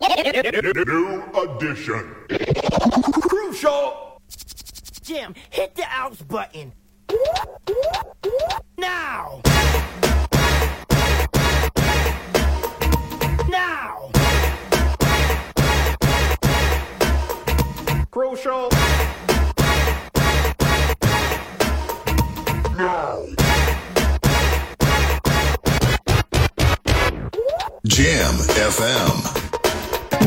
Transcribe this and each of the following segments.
New addition. Crucial. Jim, hit the outs button. Now. Now. Crucial. Now. Jam FM.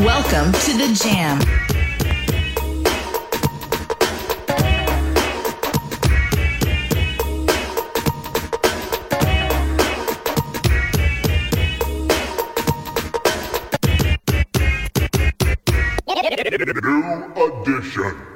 Welcome to the Jam. New edition.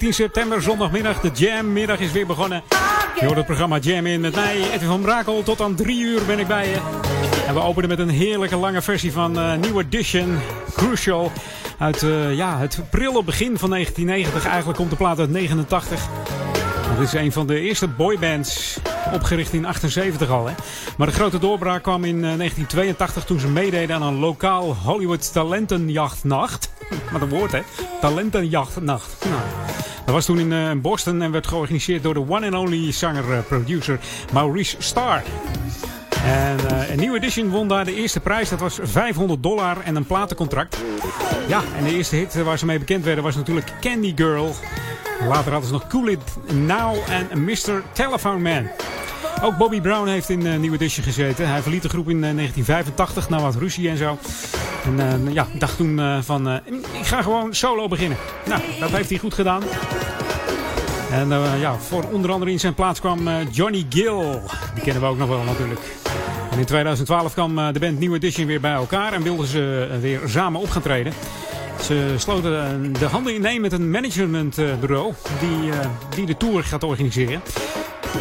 Welkom. 14 september, zondagmiddag. De Jam-middag is weer begonnen. Je hoort het programma Jam in met mij, Edwin van Brakel. Tot aan 3 uur ben ik bij je. En we openen met een heerlijke lange versie van uh, New Edition, Crucial. Uit uh, ja, het prille begin van 1990. Eigenlijk komt de plaat uit 89. Het is een van de eerste boybands, opgericht in 78 al. Hè? Maar de grote doorbraak kwam in 1982 toen ze meededen aan een lokaal Hollywood talentenjachtnacht. Wat een woord hè, talentenjachtnacht. Nou, dat was toen in uh, Boston en werd georganiseerd door de one and only zanger-producer Maurice Starr. En uh, een New Edition won daar de eerste prijs. Dat was 500 dollar en een platencontract. Ja, en de eerste hit waar ze mee bekend werden was natuurlijk Candy Girl. Later hadden ze nog Cool It Now en Mr. Telephone Man. Ook Bobby Brown heeft in uh, New Edition gezeten. Hij verliet de groep in uh, 1985 na wat ruzie en zo. En uh, ja, dacht toen van, ik ga gewoon solo beginnen. Nou, dat heeft hij goed gedaan. En ja, voor onder andere in zijn plaats kwam Johnny Gill. Die kennen we ook nog wel natuurlijk. En in 2012 kwam de band New Edition weer bij elkaar en wilden ze weer samen op gaan treden. Ze sloten de handen ineen met een managementbureau die, die de tour gaat organiseren.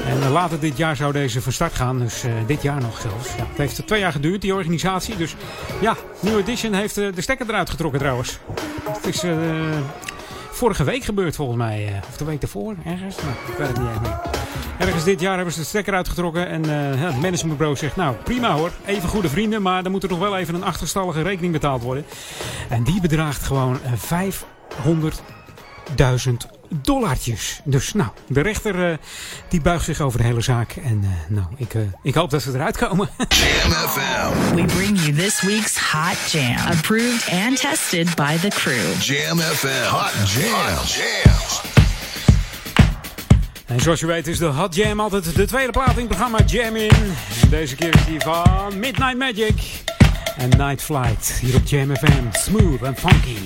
En later dit jaar zou deze van start gaan. Dus dit jaar nog zelfs. Ja, het heeft twee jaar geduurd, die organisatie. Dus ja, New Edition heeft de stekker eruit getrokken trouwens. Het is vorige week gebeurd volgens mij. of de week ervoor, ergens. Nou, ik weet het niet eens meer. Ergens dit jaar hebben ze de stekker uitgetrokken. En het managementbureau zegt, nou prima hoor. Even goede vrienden, maar dan moet er nog wel even een achterstallige rekening betaald worden. En die bedraagt gewoon 500.000 dollartjes. Dus nou, de rechter uh, die buigt zich over de hele zaak. En uh, nou, ik, uh, ik hoop dat ze eruit komen. Jam FM. We bring you this week's Hot Jam. Approved and tested by the crew. Jam FM. Hot Jams. Hot En zoals je weet is de Hot Jam altijd de tweede plaat in het programma Jam In. En deze keer is die van Midnight Magic en Night Flight. Hier op Jam FM. Smooth en funky.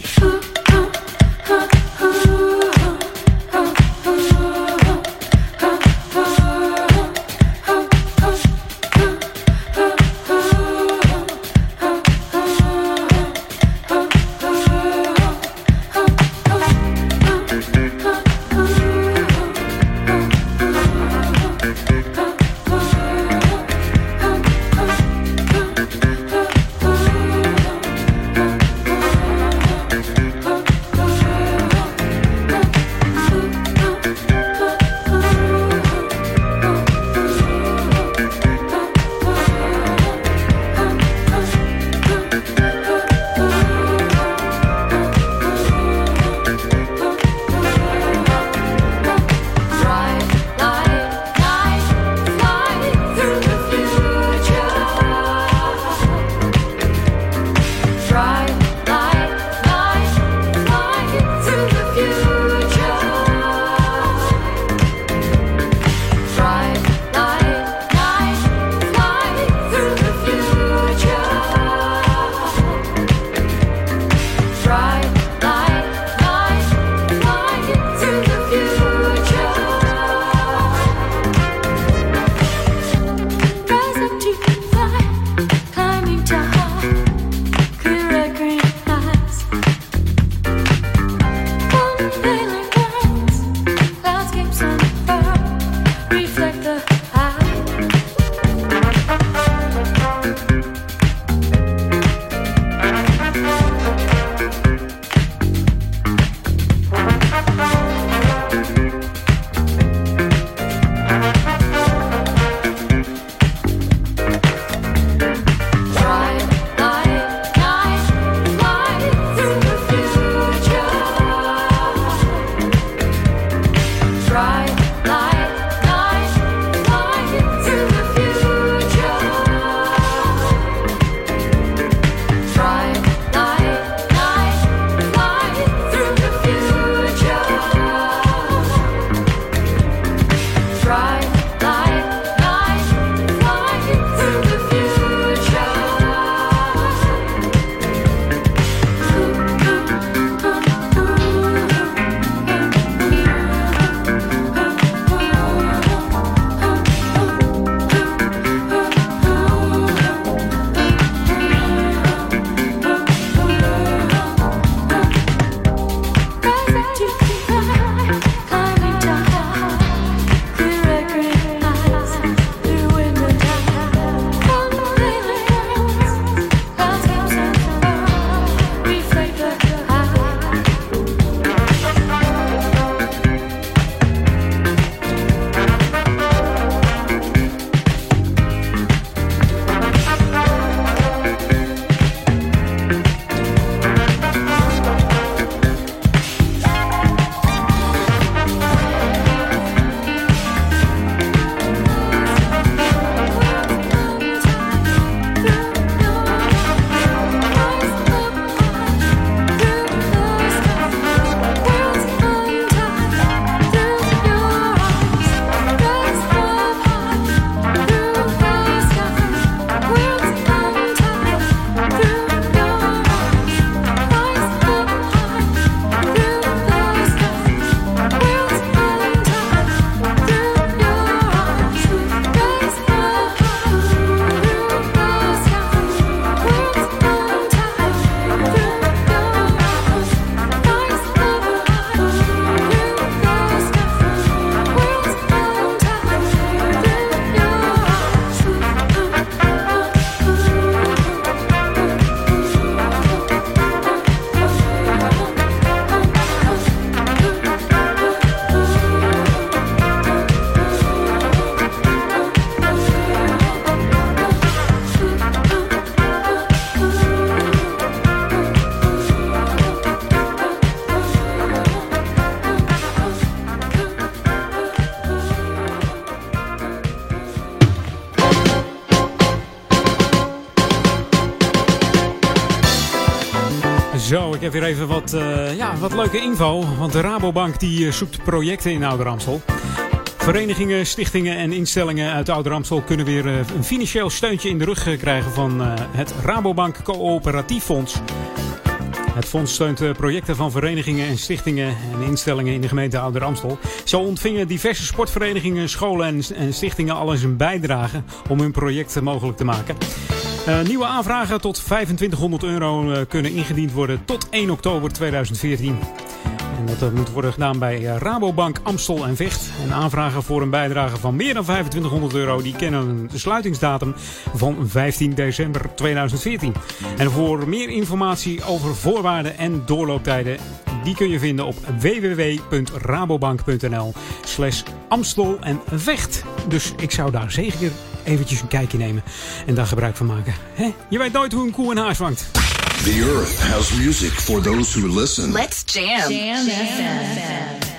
Heb weer even wat, eh, ja, wat leuke info. Want de Rabobank die eh, zoekt projecten in Ouder Amstel. Verenigingen, stichtingen en instellingen uit Ouder Amstel kunnen weer eh, een financieel steuntje in de rug krijgen van het Rabobank Coöperatief Fonds. Het fonds steunt projecten van verenigingen en stichtingen en instellingen in de gemeente Ouder Amstel. Zo ontvingen diverse sportverenigingen, scholen en, en stichtingen al eens een bijdrage om hun project mogelijk te maken. Eh, nieuwe aanvragen tot 2500 euro eh, kunnen ingediend worden tot 1 oktober 2014. En dat eh, moet worden gedaan bij Rabobank Amstel en Vecht. En aanvragen voor een bijdrage van meer dan 2500 euro... die kennen een sluitingsdatum van 15 december 2014. En voor meer informatie over voorwaarden en doorlooptijden... die kun je vinden op www.rabobank.nl slash Amstel en Vecht. Dus ik zou daar zeker eventjes een kijkje nemen en daar gebruik van maken. Hè? Je weet nooit hoe een koe een haas vangt. The earth has music for those who listen. Let's jam. Jam. I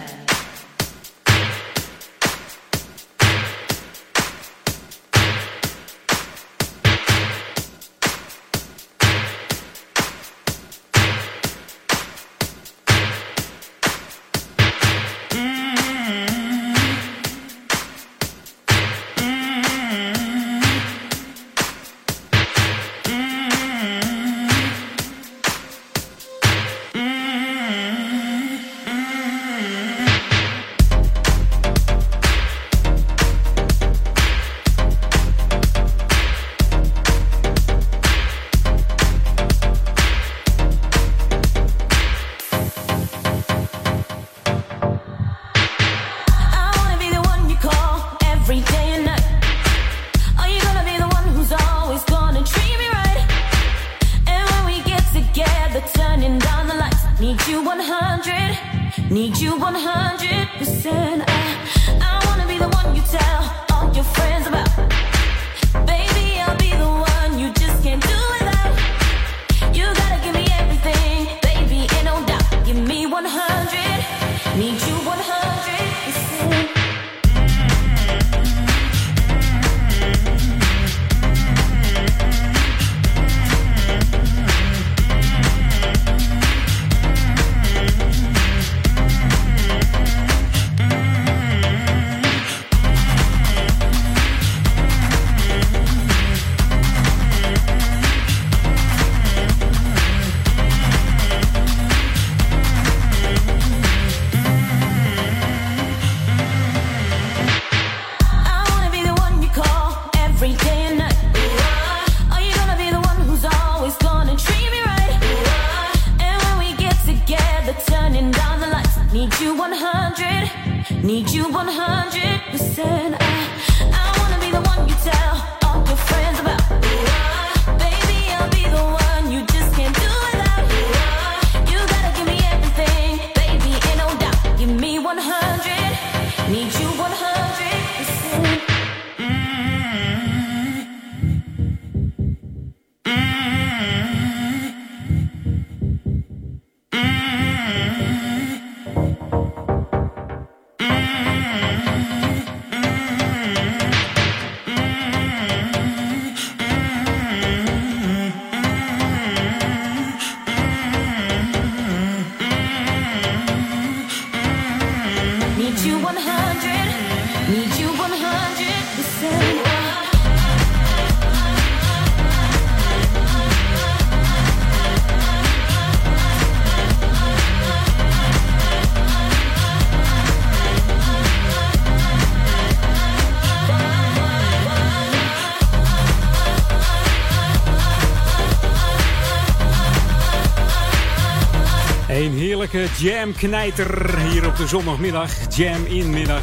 heerlijke jam-knijter hier op de zondagmiddag. Jam-in-middag.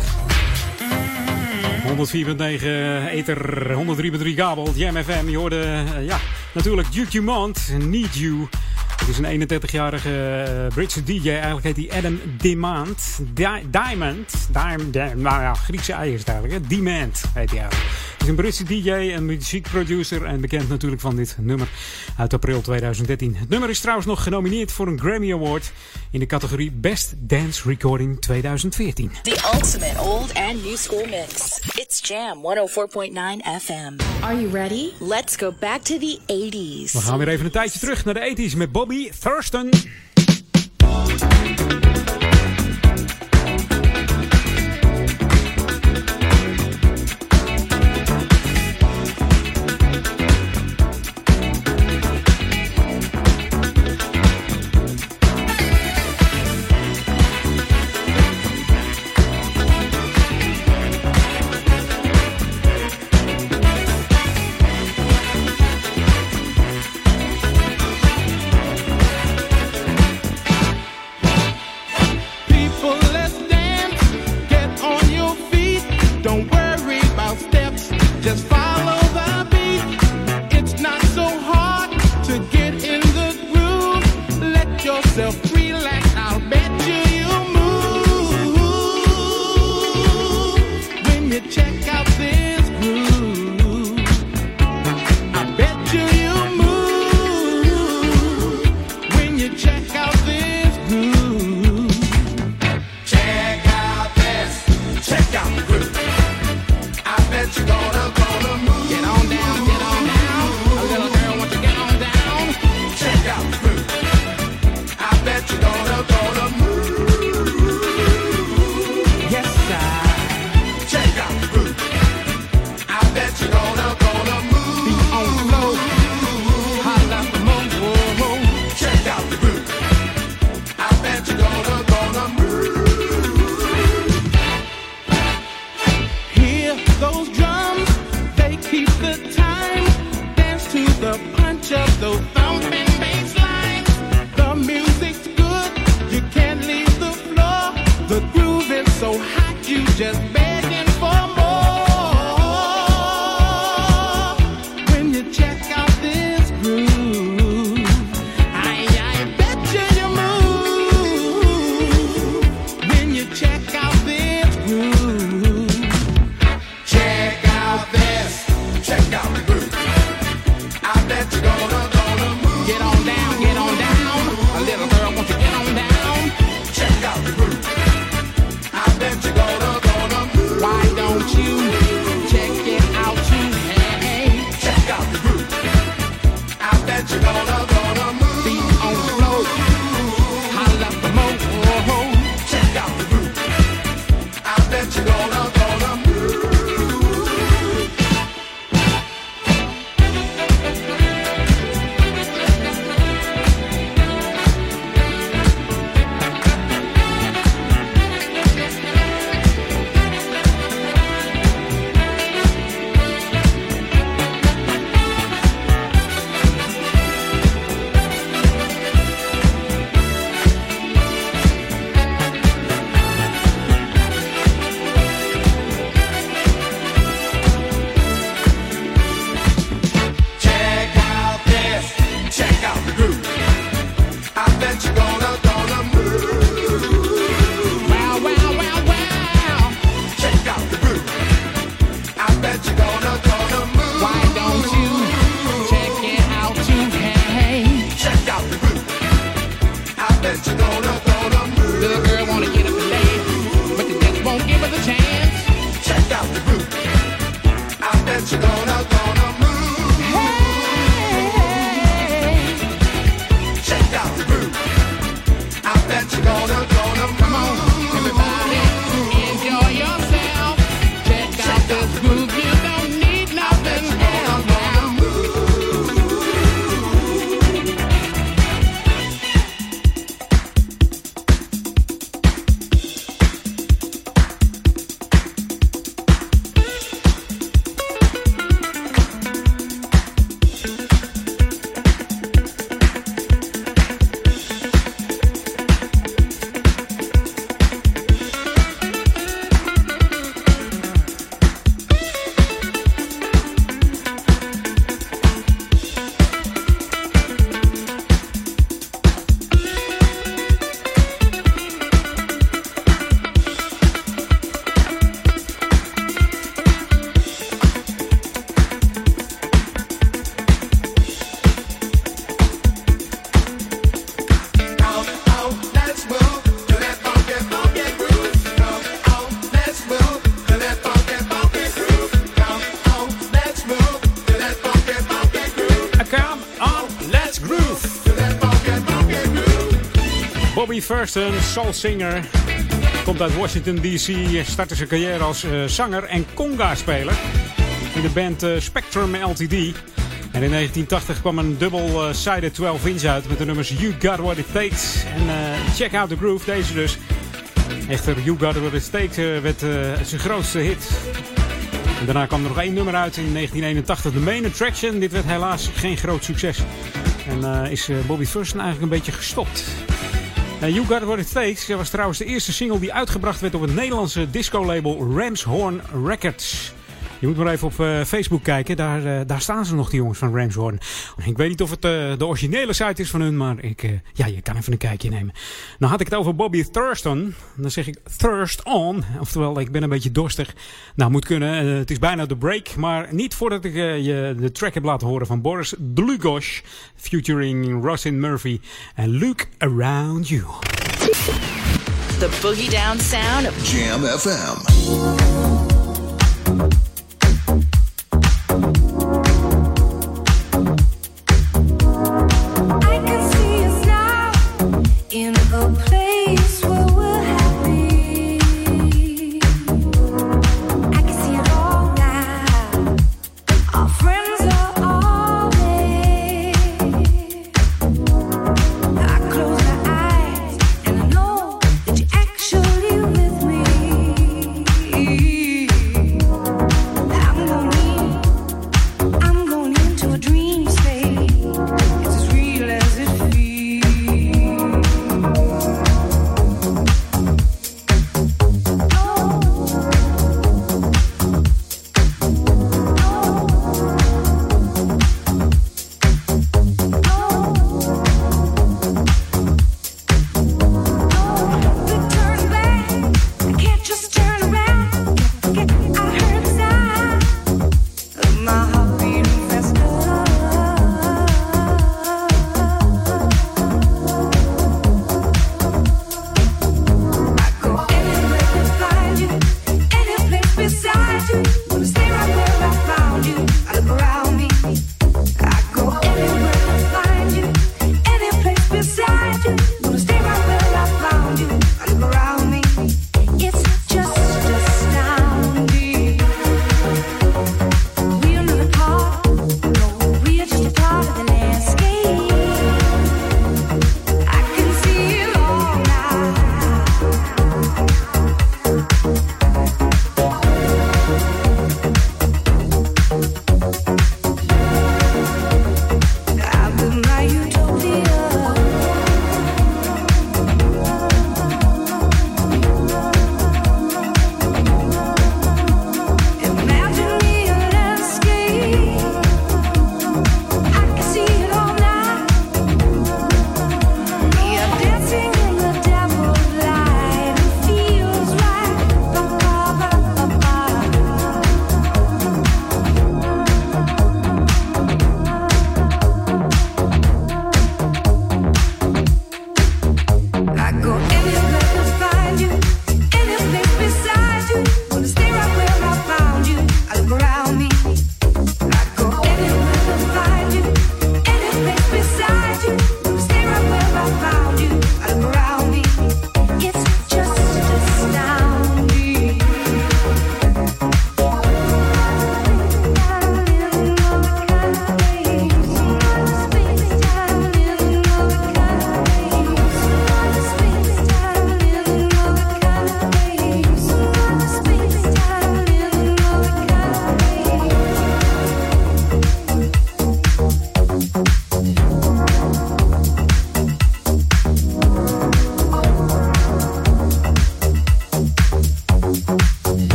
104.9 Ether, 103.3 kabel, Jam FM. Je hoorde, eh, ja, natuurlijk Duke Dumont, Need You. Het is een 31-jarige eh, Britse DJ. Eigenlijk heet hij Adam Demand. Di- Diamond. Diamond. Nou ja, Griekse ei is het eigenlijk. Hè? Demand heet hij eigenlijk. Hij is een Britse DJ en muziekproducer. En bekend natuurlijk van dit nummer uit april 2013. Het nummer is trouwens nog genomineerd voor een Grammy Award. In de categorie Best Dance Recording 2014. The ultimate old and new school mix. It's Jam 104.9 FM. Are you ready? Let's go back to the 80s. We gaan weer even een tijdje terug naar de 80s met Bobby Thurston. the punch of the thumping bass line. The music's good, you can't leave the floor. The groove is so hot, you just Bobby Thurston, soul singer. Komt uit Washington D.C. Startte zijn carrière als uh, zanger en conga-speler. In de band uh, Spectrum LTD. En in 1980 kwam een dubbel-sided 12-inch uit met de nummers You Got What It Takes en Check Out The Groove, deze dus. Echter, You Got What It Takes werd zijn grootste hit. En daarna kwam er nog één nummer uit in 1981, The Main Attraction. Dit werd helaas geen groot succes. En is Bobby Thurston eigenlijk een beetje gestopt. Uh, you Got What It Takes was trouwens de eerste single die uitgebracht werd op het Nederlandse disco-label Ramshorn Records. Je moet maar even op uh, Facebook kijken. Daar, uh, daar staan ze nog, die jongens van Ramshorn. Ik weet niet of het uh, de originele site is van hun, maar ik, ja, je kan even een kijkje nemen. Nou had ik het over Bobby Thurston. Dan zeg ik Thirst On. Oftewel, ik ben een beetje dorstig. Nou, moet kunnen. het is bijna de break. Maar niet voordat ik je de track heb laten horen van Boris Dlugosch. Featuring Rosin Murphy. En Look Around You. The boogie down sound of Jam FM. In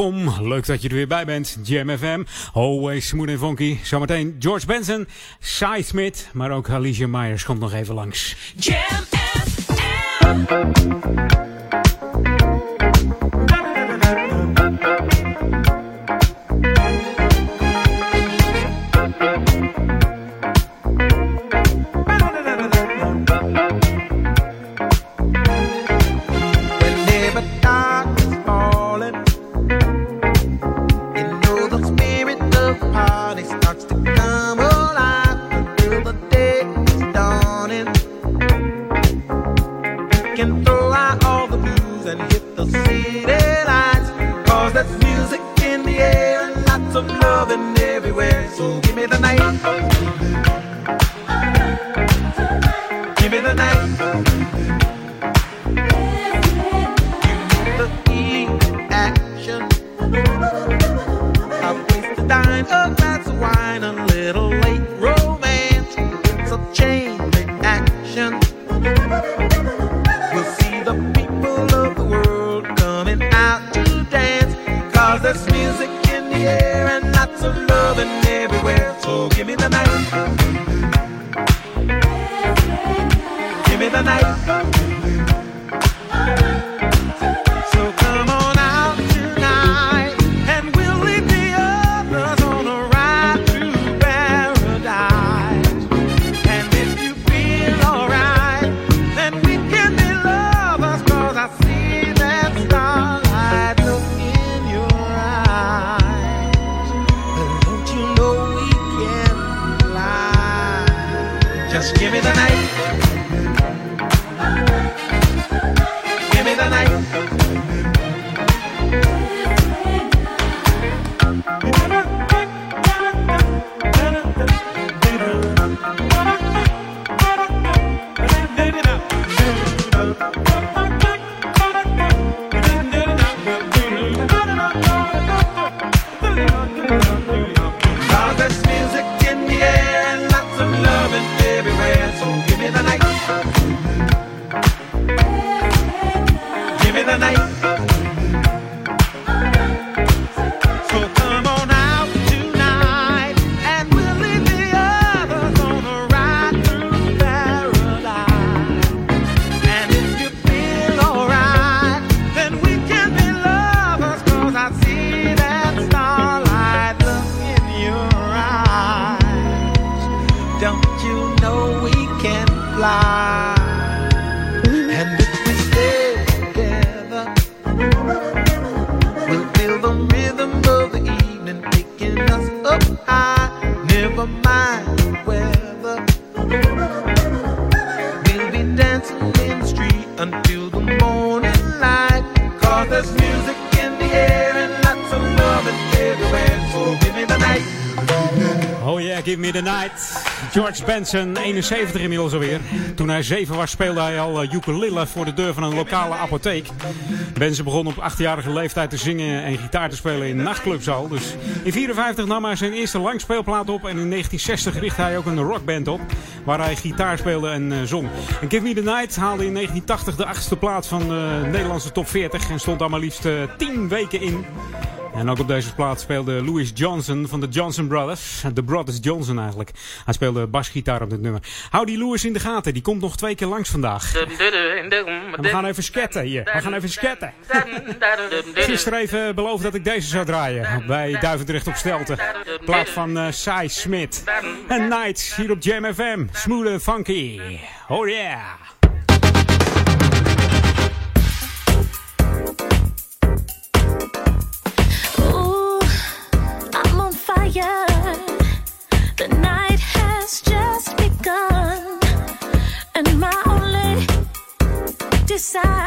Welkom, leuk dat je er weer bij bent. Jam FM, always smooth en funky. Zometeen George Benson, Cy Smith, maar ook Alicia Myers komt nog even langs. Jam. George Benson, 71 inmiddels alweer. Toen hij 7 was speelde hij al eh, ukulele voor de deur van een lokale apotheek. Benson begon op 8-jarige leeftijd te zingen en gitaar te spelen in een al. Dus in 54 nam hij zijn eerste langspeelplaat op en in 1960 richtte hij ook een rockband op. Waar hij gitaar speelde en eh, zong. En Give Me The Night haalde in 1980 de achtste plaats van de Nederlandse top 40 en stond daar maar liefst 10 weken in. En ook op deze plaats speelde Louis Johnson van de Johnson Brothers. De Brothers Johnson eigenlijk. Hij speelde basgitaar op dit nummer. Hou die Louis in de gaten, die komt nog twee keer langs vandaag. En we gaan even sketten hier. We gaan even sketten. Gisteren even beloofd dat ik deze zou draaien. Bij Duivendrecht op Stelten. Plaat van eh, uh, Sai Smit. En Nights hier op JMFM. FM. Smooth funky. Oh yeah. side.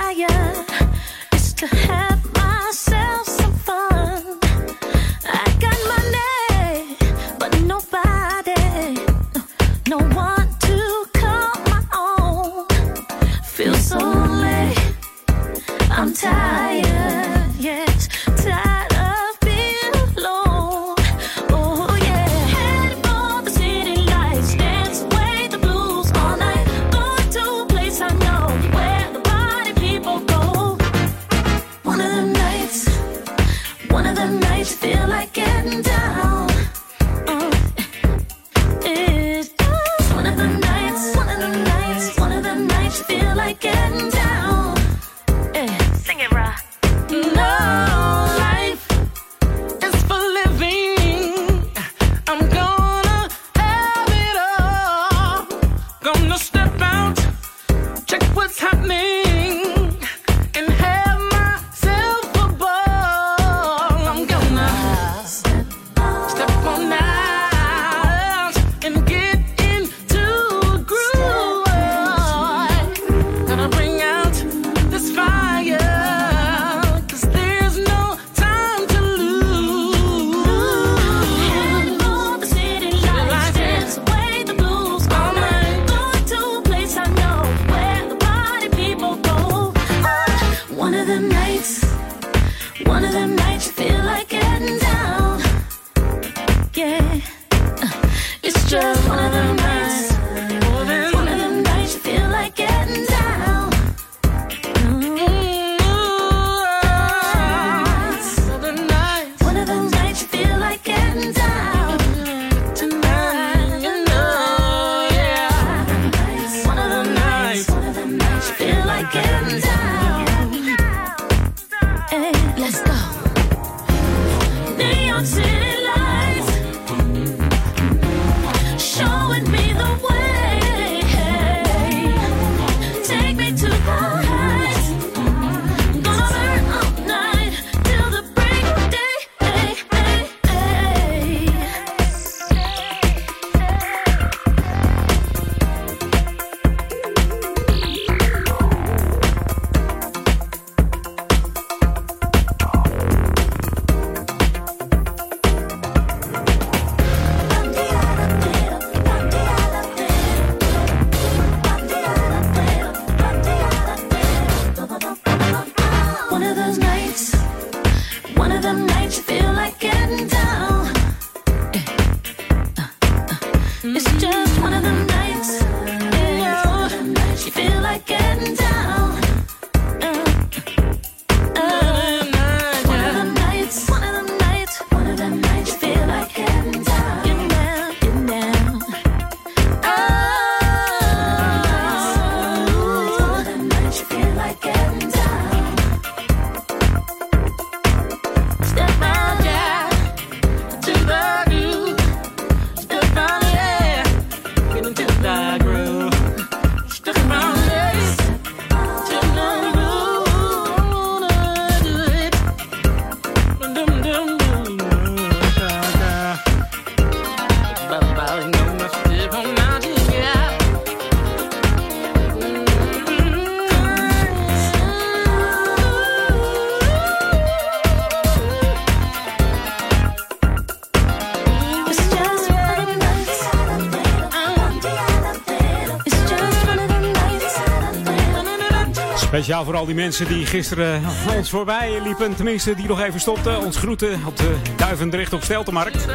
Speciaal voor al die mensen die gisteren ons voorbij liepen. Tenminste, die nog even stopten. Ons groeten op de Duivendrecht op Steltemarkt.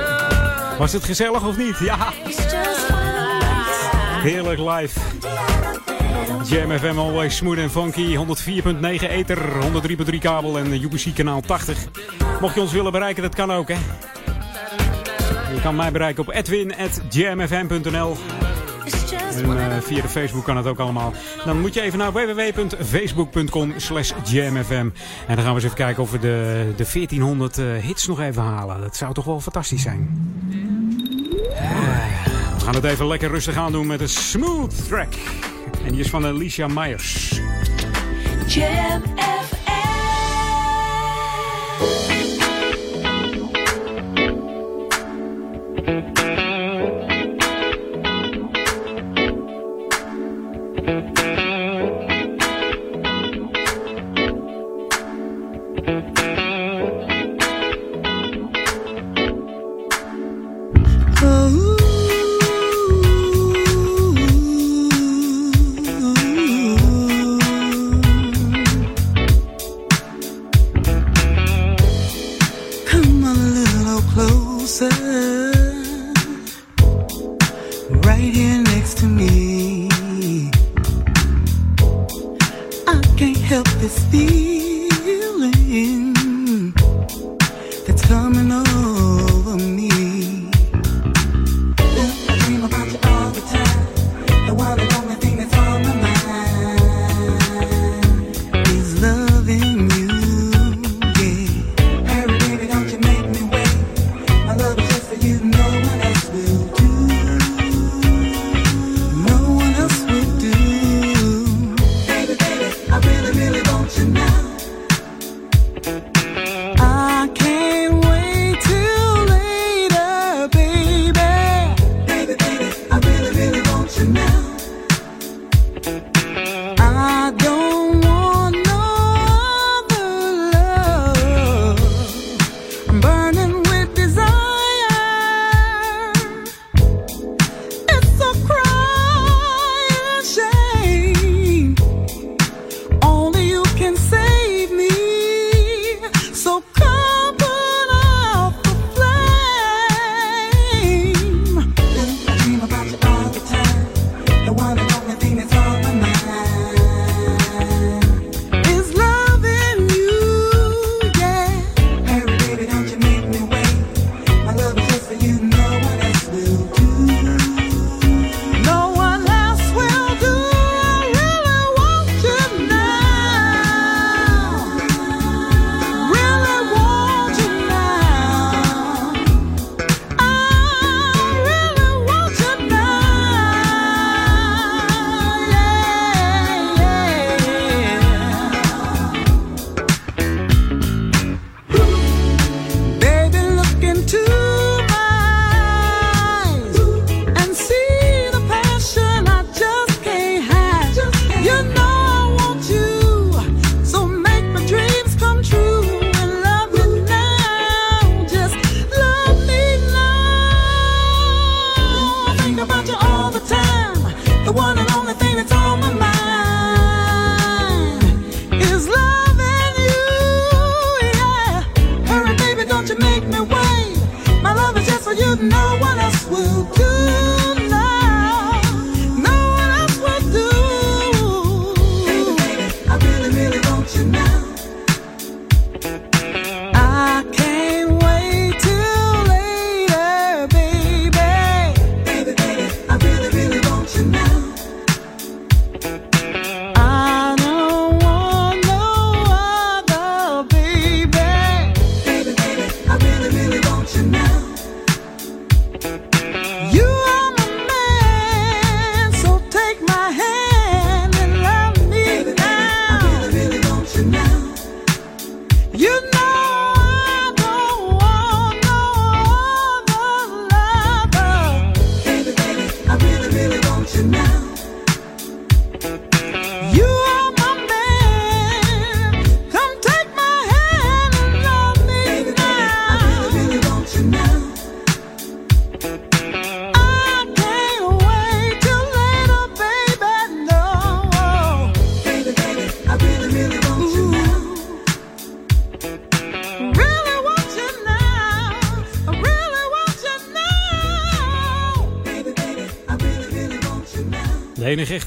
Was het gezellig of niet? Ja. Heerlijk live. Jam FM Always Smooth and Funky. 104.9 ether, 103.3 kabel en UBC kanaal 80. Mocht je ons willen bereiken, dat kan ook hè. Je kan mij bereiken op edwin.jamfm.nl en uh, via de Facebook kan het ook allemaal. Dan moet je even naar www.facebook.com slash jamfm. En dan gaan we eens even kijken of we de, de 1400 uh, hits nog even halen. Dat zou toch wel fantastisch zijn. Uh, we gaan het even lekker rustig aan doen met een smooth track. En die is van Alicia Myers. Jam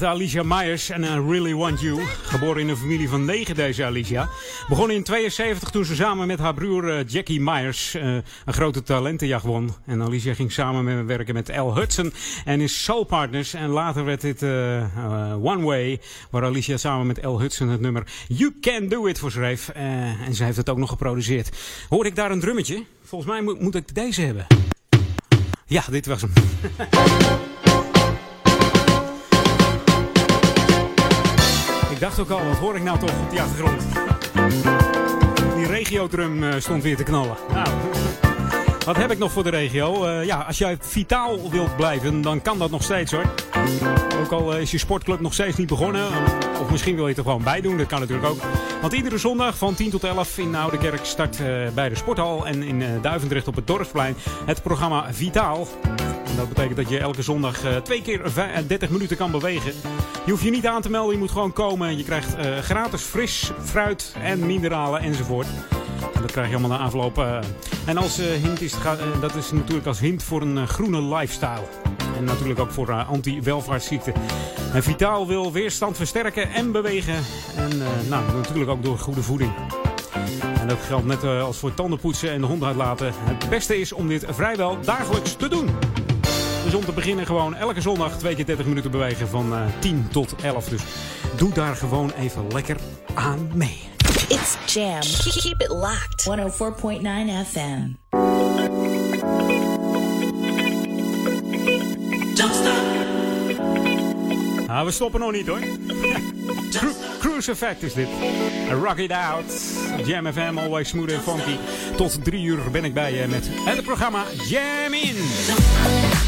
Alicia Myers en I Really Want You. Geboren in een familie van negen, deze Alicia. Begon in 72 toen ze samen met haar broer eh, Jackie Myers eh, een grote talentenjacht won. En Alicia ging samen met werken met Al Hudson en is Soul Partners. En later werd dit eh, One Way, waar Alicia samen met Al Hudson het nummer You Can Do It voor schreef. En zij heeft het ook nog geproduceerd. Hoorde ik daar een drummetje? Volgens mij moet ik deze hebben. Ja, dit was hem. dacht ook al, wat hoor ik nou toch op die achtergrond? Die regiodrum eh, stond weer te knallen. Nou, wat heb ik nog voor de regio? Eh, ja, als jij vitaal wilt blijven, dan kan dat nog steeds hoor. Ook al eh, is je sportclub nog steeds niet begonnen. Of misschien wil je het er gewoon bij doen, dat kan natuurlijk ook. Want iedere zondag van 10 tot 11 in Kerk start bij de Sporthal en in Duivendrecht op het Dorpsplein het programma Vitaal. Dat betekent dat je elke zondag eh, twee keer vij- eh, 30 minuten kan bewegen. Je hoeft je niet aan te melden, je moet gewoon komen. Je krijgt eh, gratis fris fruit en mineralen enzovoort. En dat krijg je allemaal na afloop. En als hint is, dat is natuurlijk als hint voor een groene lifestyle. En natuurlijk ook voor anti-welvaartsziekten. En Vitaal wil weerstand versterken en bewegen. En nou, natuurlijk ook door goede voeding. En dat geldt net als voor tandenpoetsen en de hond uitlaten. Het beste is om dit vrijwel dagelijks te doen. Dus om te beginnen gewoon elke zondag twee keer 30 minuten bewegen van eh 10 tot 11. Dus doe daar gewoon even lekker aan mee. It's Jam. Keep it locked. 104.9 FM. Don't stop. Nou, we stoppen nog niet hoor. Cru- Cruise Effect is dit. Rock it out. Jam FM, always smooth and funky. Tot drie uur ben ik bij je met het programma Jam In.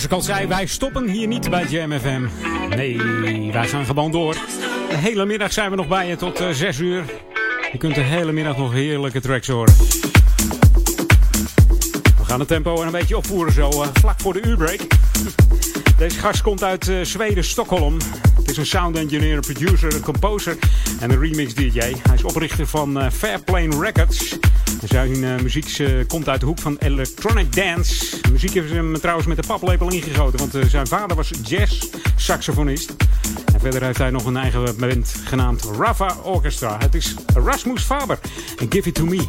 zoals ik al zei, wij stoppen hier niet bij Jam FM. Nee, wij gaan gewoon door. De hele middag zijn we nog bij je tot 6 uur. Je kunt de hele middag nog heerlijke tracks horen. We gaan het tempo een beetje opvoeren zo, uh, vlak voor de uurbreak. Deze gast komt uit uh, Zweden, Stockholm. Het is een sound engineer, producer, een composer en een remix DJ. Hij is oprichter van uh, Fairplane Records. Zijn muziek komt uit de hoek van electronic dance. Muziek heeft hem trouwens met de paplepel ingegoten, want zijn vader was jazz-saxofonist. En verder heeft hij nog een eigen band genaamd Rafa Orchestra. Het is Rasmus Faber Give It To Me.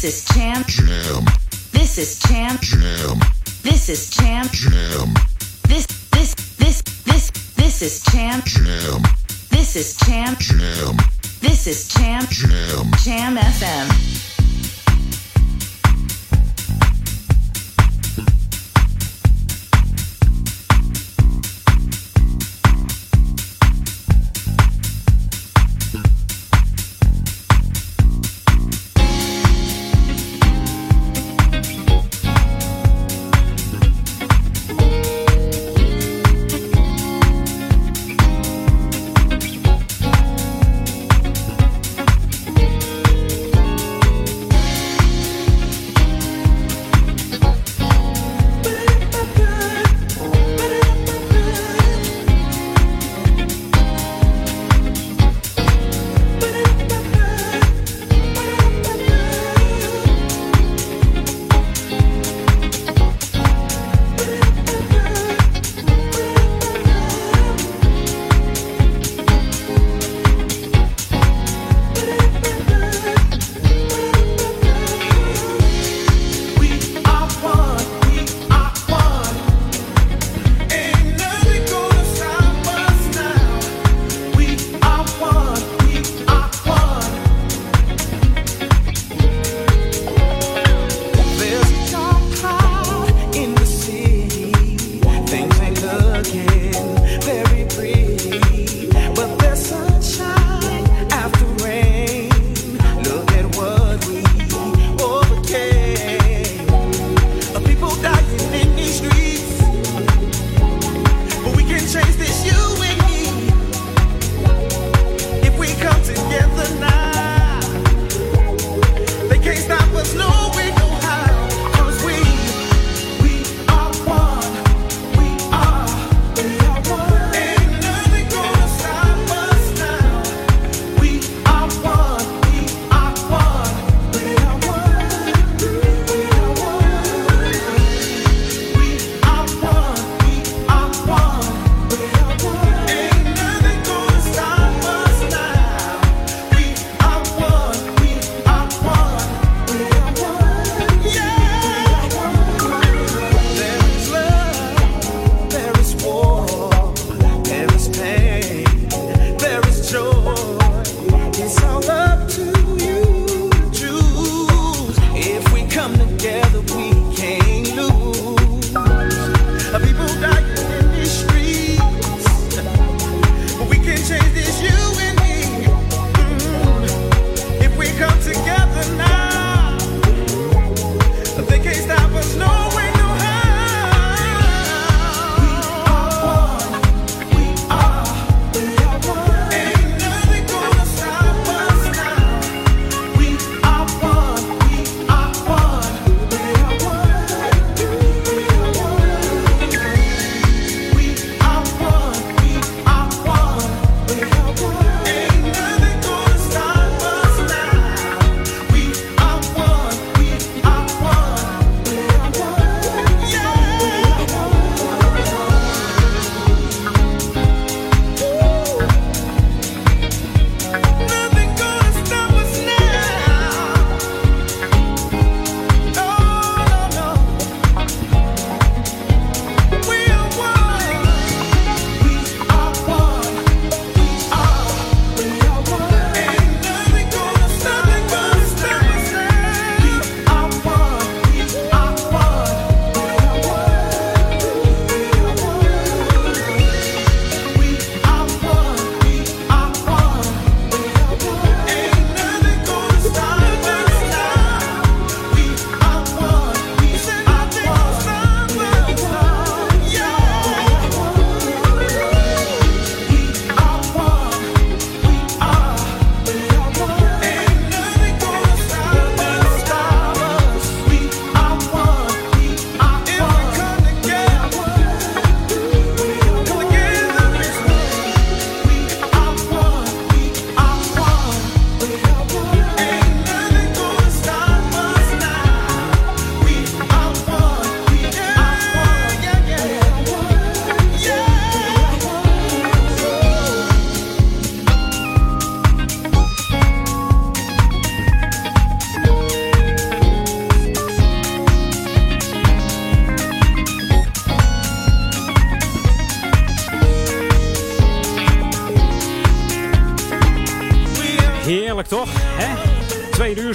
This is Jam. Jam. This is Jam. Jam. This is Jam. Jam. This this this this this is Jam. Jam. This is Jam. Jam. This is Jam. Jam. Jam FM.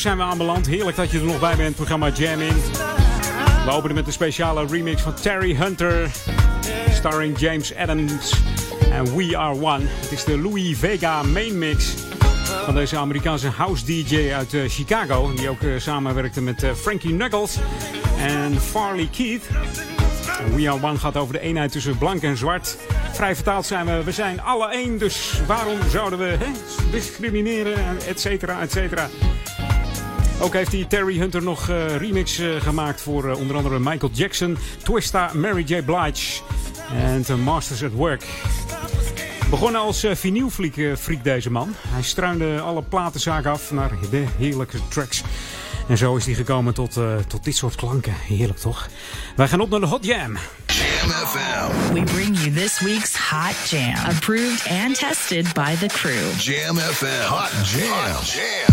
Zijn we aanbeland. Heerlijk dat je er nog bij bent. Programma Jam In. We openen met een speciale remix van Terry Hunter. Starring James Adams. En We Are One. Het is de Louis Vega main mix. Van deze Amerikaanse house DJ uit eh, Chicago. Die ook eh, samenwerkte met eh, Frankie Knuckles en Farley Keith. We Are One gaat over de eenheid tussen blank en zwart. Vrij vertaald zijn we, we zijn alle één. Dus waarom zouden we hè, discrimineren, et cetera, et cetera. Ook heeft hij Terry Hunter nog eh, remix eh, gemaakt voor eh, onder andere Michael Jackson, Twista, Mary J. Blige en The Masters at Work. Begonnen als uh, vinylfreak eh, freak deze man. Hij struinde alle platenzaken af naar de heerlijke tracks. En zo is hij gekomen tot, eh, tot dit soort klanken. Heerlijk toch? Wij gaan op naar de Hot Jam. Jam FM. We bring you this week's Hot Jam, approved and tested by the crew. Jam FM. Hot. No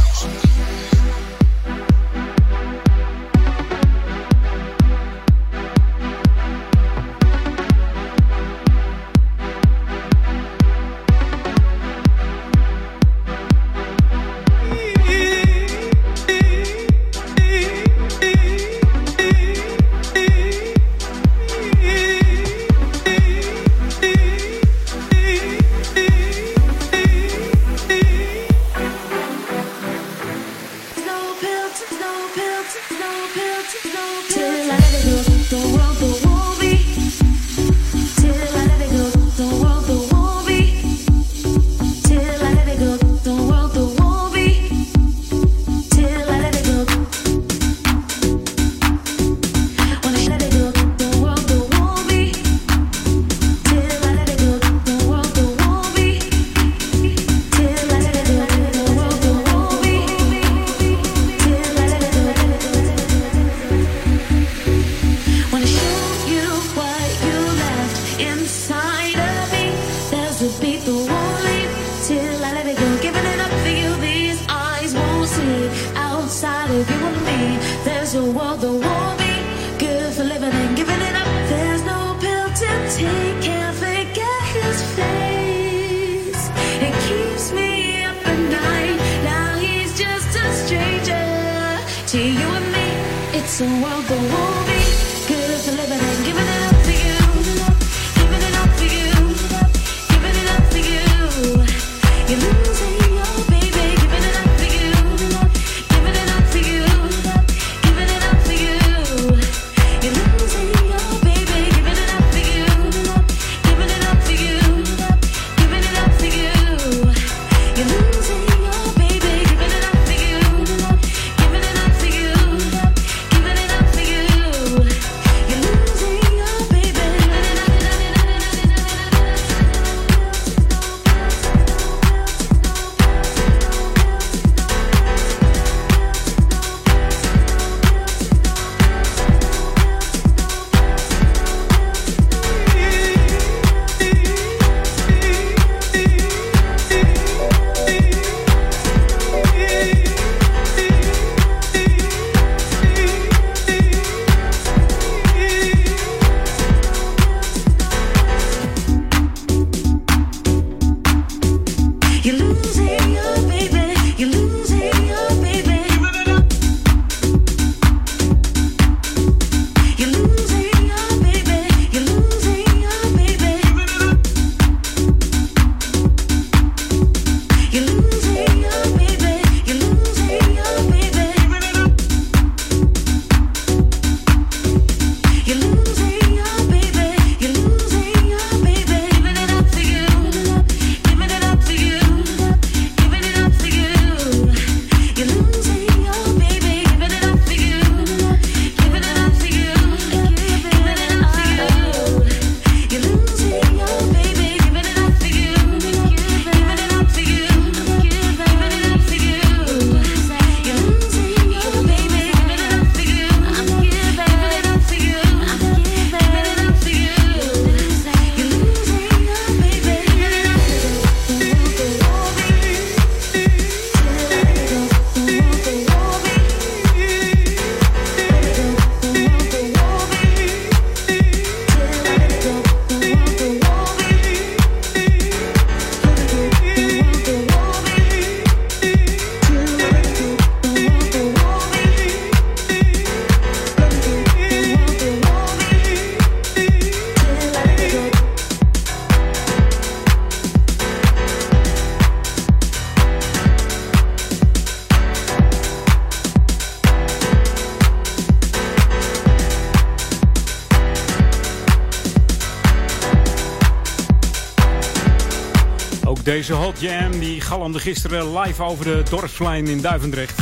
die galmde gisteren live over de dorpsplein in Duivendrecht.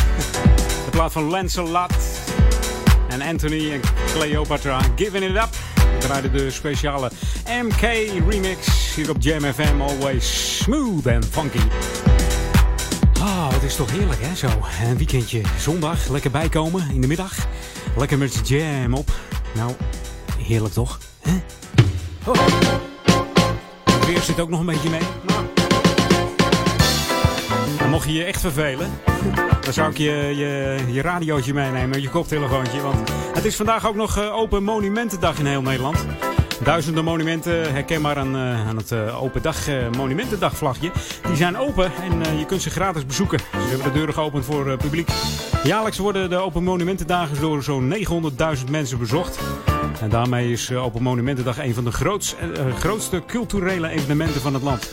De plaat van Lancelot en Anthony en Cleopatra. Giving It Up. We draaiden de speciale MK remix hier op Jam FM. Always smooth and funky. Ah, het is toch heerlijk hè zo. Een weekendje zondag, lekker bijkomen in de middag. Lekker met jam op. Nou, heerlijk toch? Oh. Het weer zit ook nog een beetje mee. Nou. Mocht je je echt vervelen, dan zou ik je, je, je radiootje meenemen, je koptelefoontje. Want het is vandaag ook nog eh, Open Monumentendag in heel Nederland. Duizenden monumenten herkenbaar aan, eh, aan het eh, Open Dag Monumentendagvlagje. Die zijn open en je kunt ze gratis bezoeken. Ze hebben de deuren geopend voor publiek. Jaarlijks worden de Open Monumentendagen door zo'n 900.000 mensen bezocht. En daarmee is Open Monumentendag een van de grootst, grootste culturele evenementen van het land.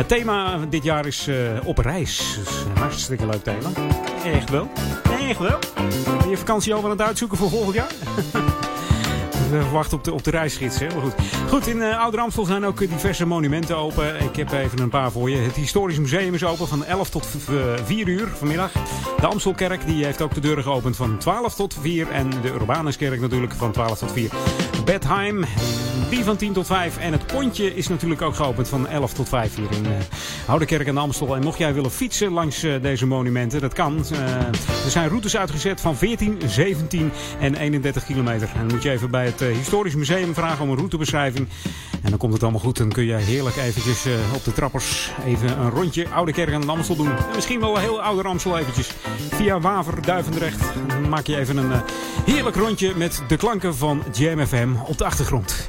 Het thema dit jaar is eh, op reis. Dus een hartstikke leuk thema. Echt wel. Echt wel. Ben je vakantie al aan het uitzoeken voor volgend jaar? We wachten op de, op de reisgids. Hè? Maar goed. goed, in uh, Ouder Amstel zijn ook diverse monumenten open. Ik heb even een paar voor je. Het Historisch Museum is open van 11 tot v- v- 4 uur vanmiddag. De Amstelkerk die heeft ook de deuren geopend van 12 tot 4. En de Urbanuskerk natuurlijk van 12 tot 4. Bedheim, die van 10 tot 5. En het Pontje is natuurlijk ook geopend van 11 tot 5 hier in uh, Oude Kerk en Amstel. En mocht jij willen fietsen langs uh, deze monumenten, dat kan. Uh, er zijn routes uitgezet van 14, 17 en 31 kilometer. En dan moet je even bij het Historisch Museum vragen om een routebeschrijving. En dan komt het allemaal goed. Dan kun je heerlijk eventjes op de trappers even een rondje Oude Kerk en Amstel doen. En misschien wel heel Oude Amstel eventjes. Via Waver, Duivendrecht. Maak je even een heerlijk rondje met de klanken van Jam FM op de achtergrond.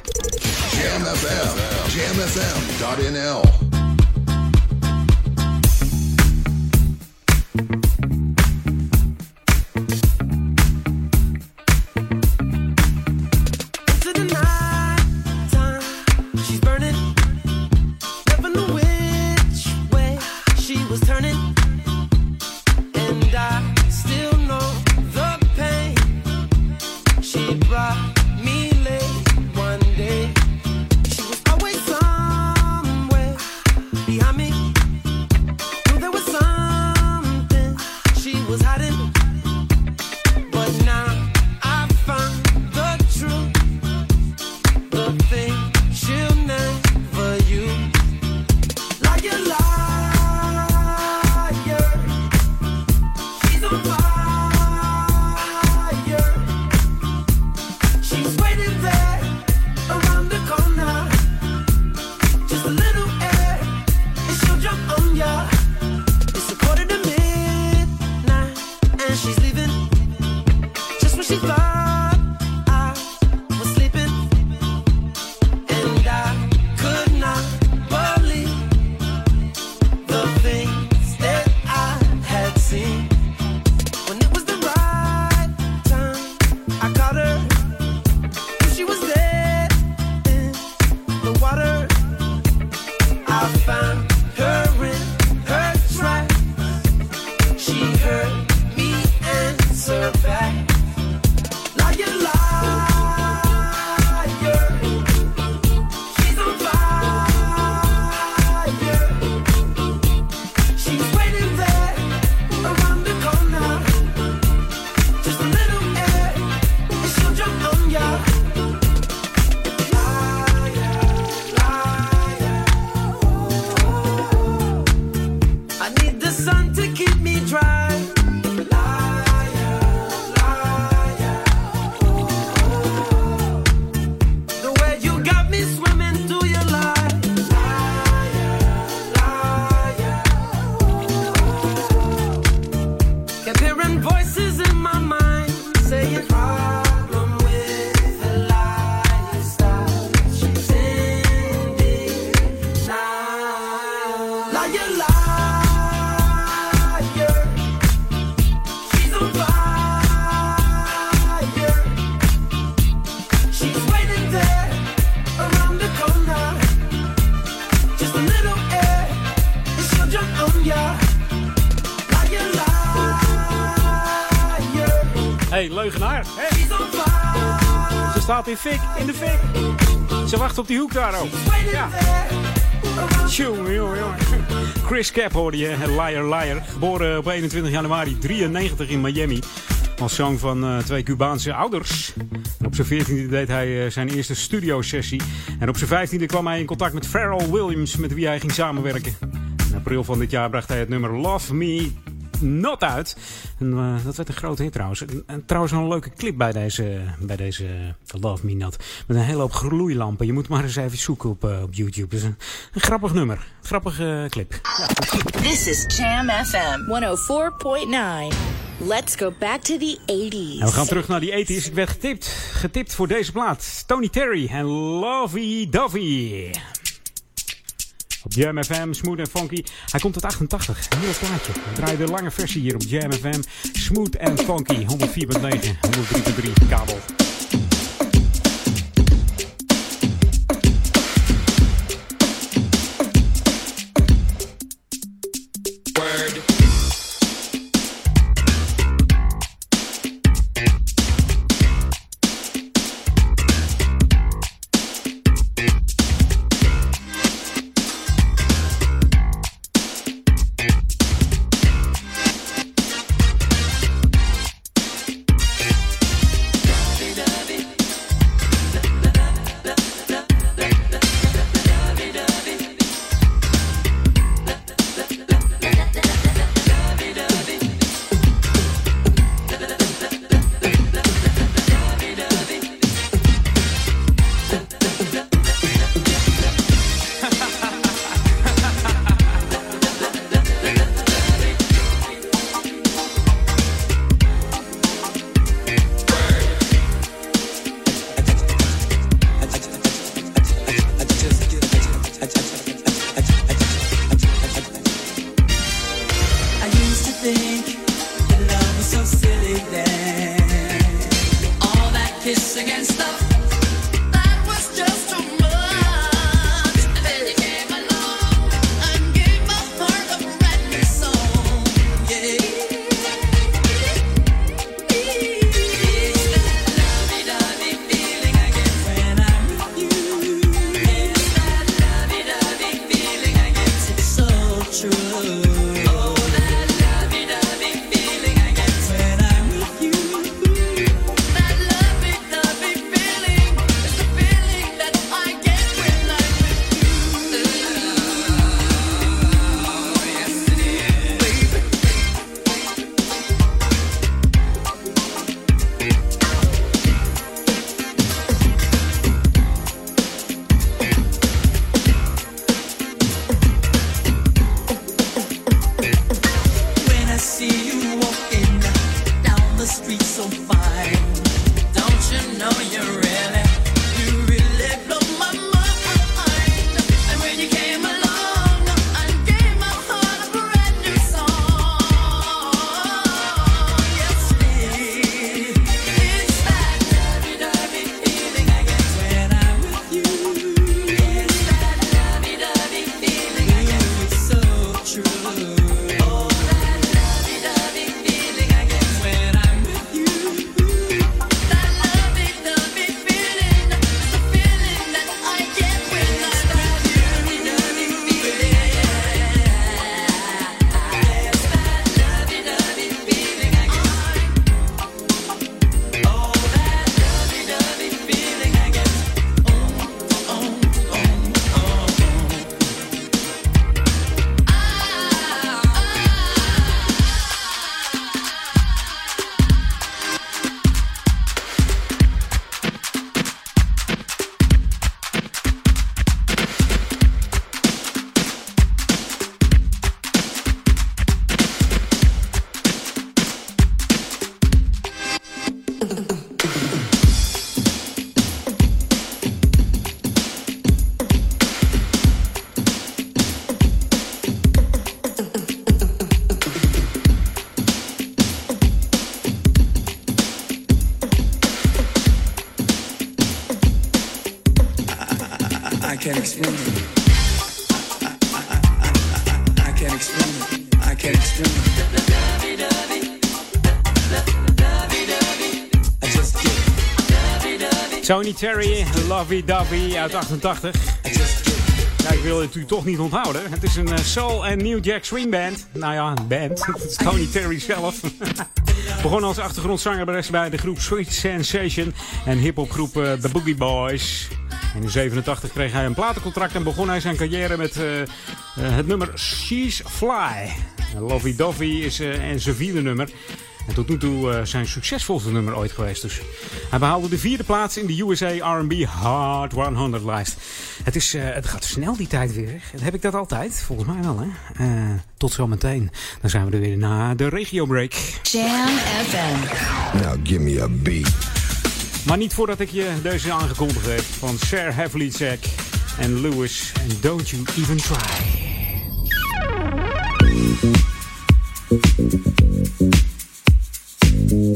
Jam. In fik, in de fik. Ze wacht op die hoek daar ook. Ja. Chris Cap hoorde je, Liar Liar. Geboren op 21 januari 93 in Miami. Als zoon van eh, twee Cubaanse ouders. Op zijn 14e deed hij eh, zijn eerste studiosessie. En op zijn 15e kwam hij in contact met Pharrell Williams, met wie hij ging samenwerken. In april van dit jaar bracht hij het nummer Love Me Not uit. En, eh, dat werd een grote hit trouwens. En, en trouwens een leuke clip bij deze, bij deze eh, Love Me Not. Met een hele hoop gloeilampen. Je moet maar eens even zoeken op, eh, op YouTube. Een, een grappig nummer. Grappige clip. This is Jam FM 104.9. Let's go back to the 80s. En we gaan terug naar die 80s. Ik werd getipt, getipt voor deze plaat. Tony Terry en Lovey Dovey. Op Jam FM, Smooth en Funky. Hij komt uit 88, een heel plaatje. We draaien de lange versie hier op Jam FM. Smooth en Funky, 104.9, 103.3 kabel. Terry, Lovey Dovey uit 88. I just get Ja, ik wil het u toch niet onthouden. Het is een eh, soul en New Jack Swing band. Nou ja, een band. Het is Tony Terry zelf. Begon als achtergrondzangeres bij de groep Sweet Sensation en hiphopgroep eh, The Boogie Boys. In 87 kreeg hij een platencontract en begon hij zijn carrière met eh, het nummer She's Fly. Lovey Dovey is eh, en zijn vierde nummer. En tot nu toe eh, zijn succesvolste nummer ooit geweest. Dus hij behaalde de vierde plaats in de USA R&B Hard 100 lijst. Het, is, eh, het gaat snel die tijd weer. Heb ik dat altijd? Volgens mij wel, hè? Eh, tot zometeen. Dan zijn we er weer na de regio break. Jam FM. Now give me a beat. Maar niet voordat ik je deze aangekondigd heb van Sarah Havlicek en Lewis. En Don't You Even Try. Hey,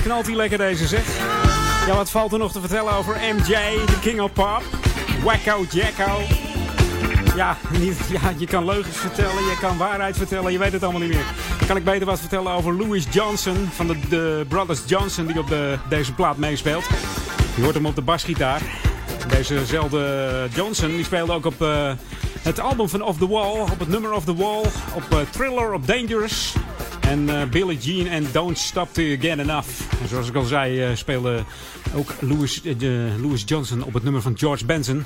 knalt hij lekker deze zeg. Ja, wat valt er nog te vertellen over MJ, de King of Pop? Wacko Jacko. Ja, niet, ja, je kan leugens vertellen, je kan waarheid vertellen, je weet het allemaal niet meer. Dan kan ik beter wat vertellen over Louis Johnson van de, de Brothers Johnson die op de, deze plaat meespeelt. Je hoort hem op de basgitaar. Dezezelfde Johnson die speelde ook op eh, het album van Off the Wall, op het nummer Off the Wall, op eh, Thriller, op Dangerous. En eh, Billie Jean en Don't Stop Till You Get Enough. En zoals ik al zei, eh, speelde ook Louis, eh, Louis Johnson op het nummer van George Benson.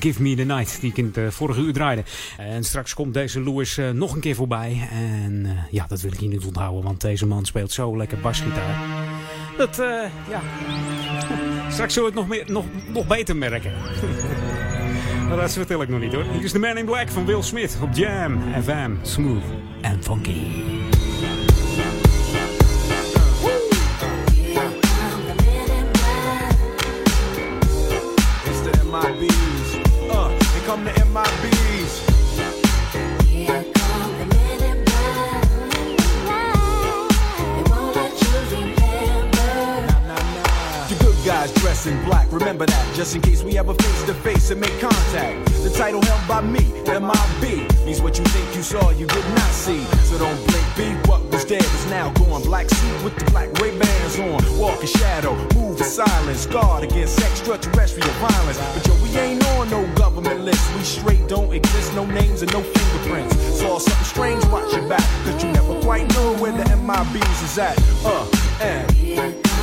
Give Me The Night, die ik in het vorige uur draaide. En straks komt deze Louis nog een keer voorbij. En ja, dat wil ik hier niet onthouden, want deze man speelt zo lekker basgitaar. Dat, ja... Straks zullen we het nog, meer, nog, nog beter merken. Maar dat vertel ik nog niet hoor. Hier is de Man in Black van Will Smith op Jam FM. Smooth en funky. It's the MIBs. Uh, here come the MIBs. In black, remember that, just in case we ever face to face and make contact. The title held by me, MIB, means what you think you saw, you did not see. So don't blink, be what was dead is now gone. Black suit with the black Ray bands on, walk in shadow, move in silence, guard against extraterrestrial violence. But yo, we ain't on no government list, we straight don't exist, no names and no fingerprints. Saw something strange, watch your back, cause you never quite know where the MIBs is at. Uh, and.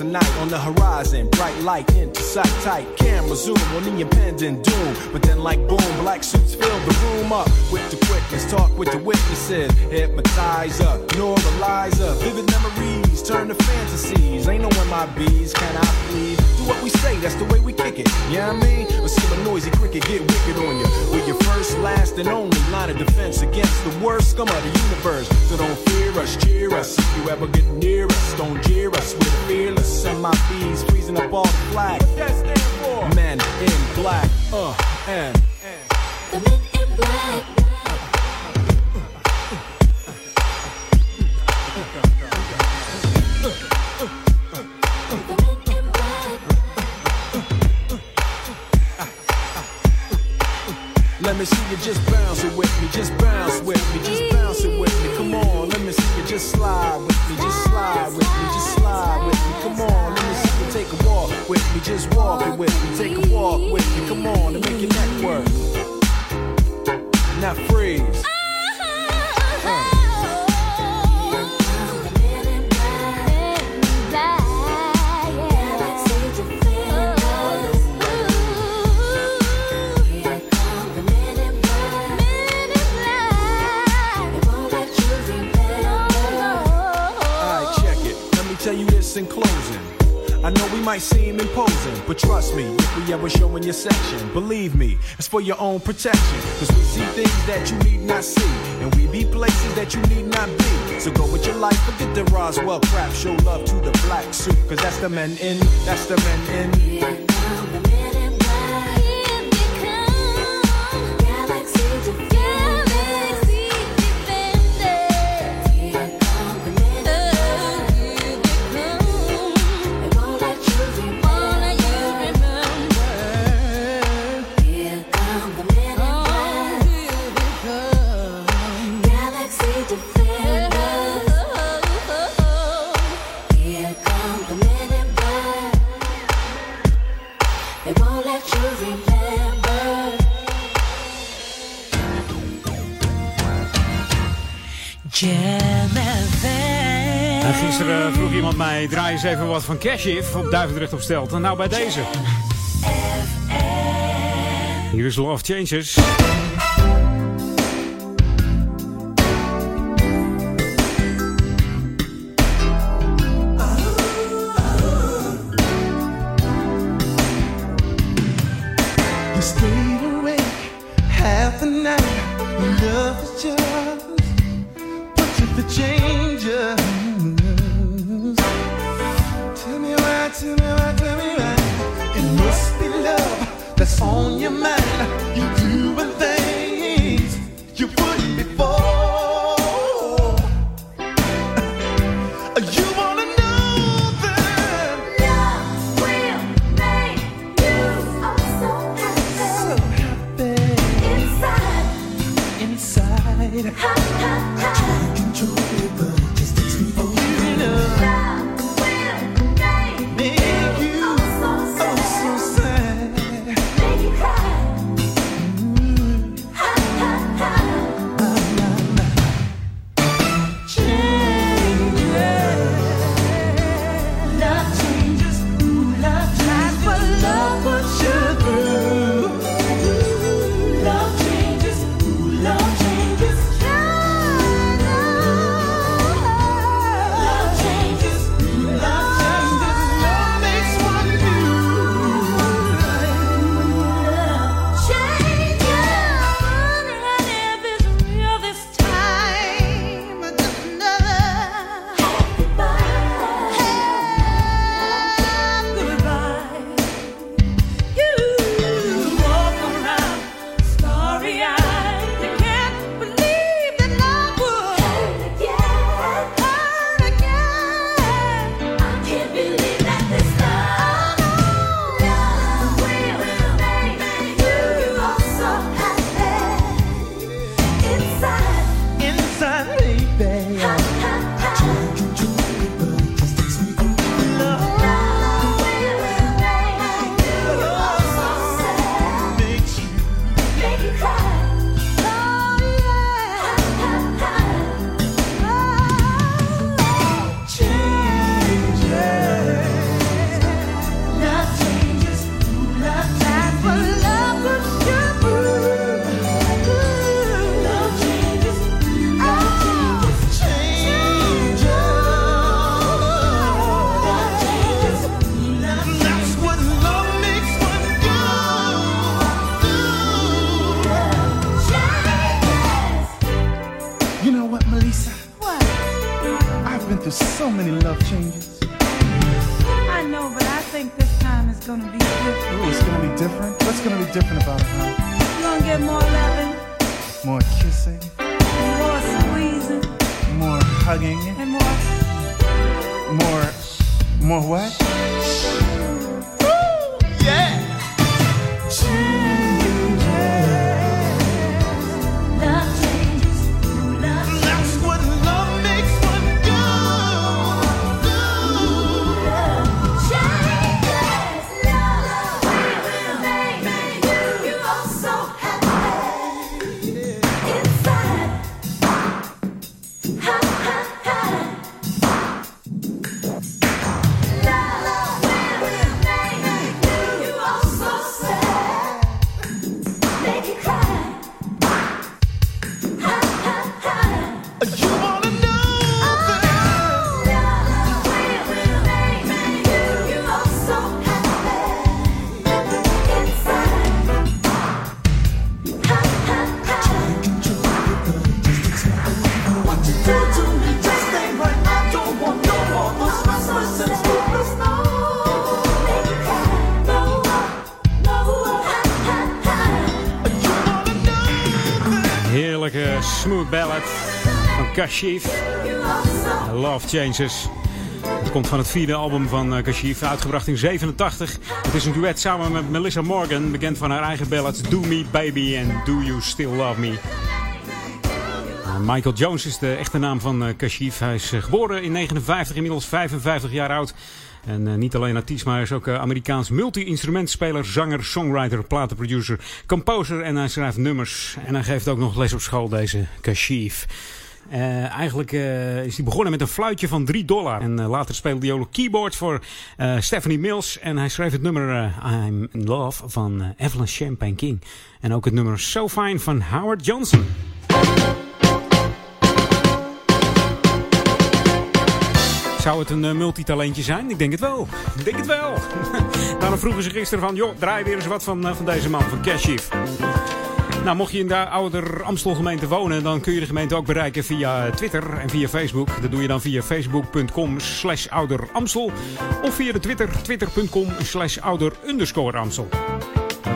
Of the night on the horizon, bright light into sight tight. Camera zoom on the impending doom. But then, like boom, black suits fill the room up with the quickness. Talk with the witnesses, hypnotizer, normalizer. Vivid memories turn to fantasies. Ain't no MIBs, can I please? Do what we say, that's the way we kick it. Yeah, I mean, or see a noisy cricket get wicked on you. We're your first, last, and only line of defense against the worst scum of the universe. So don't fear us, cheer us. If you ever get near us, don't jeer us. We're fearless. Freezing up all the flag. What that stand for? Men in black. Uh, and. The men in black. Let me see you just bounce it with me, just bounce with me, just bounce it with me. Come on, let me see you just slide with me, just slide with me, just slide with me. Come on, let me see you take a walk with me, just walk it with me, take a walk with me. Come on, and make your neck work. Now freeze. In closing. I know we might seem imposing, but trust me, if we ever show in your section, believe me, it's for your own protection. Cause we see things that you need not see, and we be places that you need not be. So go with your life, forget the Roswell crap, show love to the black suit, cause that's the men in, that's the men in. They gisteren vroeg iemand mij, draai eens even wat van Cashif op Duivendrecht op Stelten. Nou, bij deze. Hier is Love Changes. Kashif. Love Changes. Het komt van het vierde album van eh, Kashif, uitgebracht in 87. Het is een duet samen met Melissa Morgan, bekend van haar eigen ballads Do Me Baby en Do You Still Love Me. Michael Jones is de echte naam van eh, Kashif. Hij is eh, geboren in 59, inmiddels 55 jaar oud. En eh, niet alleen artiest, maar hij is ook eh, Amerikaans multi-instrumentspeler, zanger, songwriter, platenproducer, composer en hij schrijft nummers. En hij geeft ook nog les op school, deze Kashif. Eh, eigenlijk eh, is hij begonnen met een fluitje van 3 dollar. En eh, later speelde hij ook keyboard voor Stephanie Mills. En hij schreef het nummer I'm in Love van Evelyn Champagne King. En ook het nummer So Fine van Howard Johnson. Zou het een multitalentje zijn? Ik denk het wel. Ik denk het wel. Daarom vroegen ze gisteren van... joh, draai weer eens wat van, van deze man, van Cashif. Nou, mocht je in de ouder Amstel gemeente wonen... dan kun je de gemeente ook bereiken via Twitter en via Facebook. Dat doe je dan via facebook.com slash ouderamstel. Of via de Twitter, twitter.com slash ouder underscore Amstel.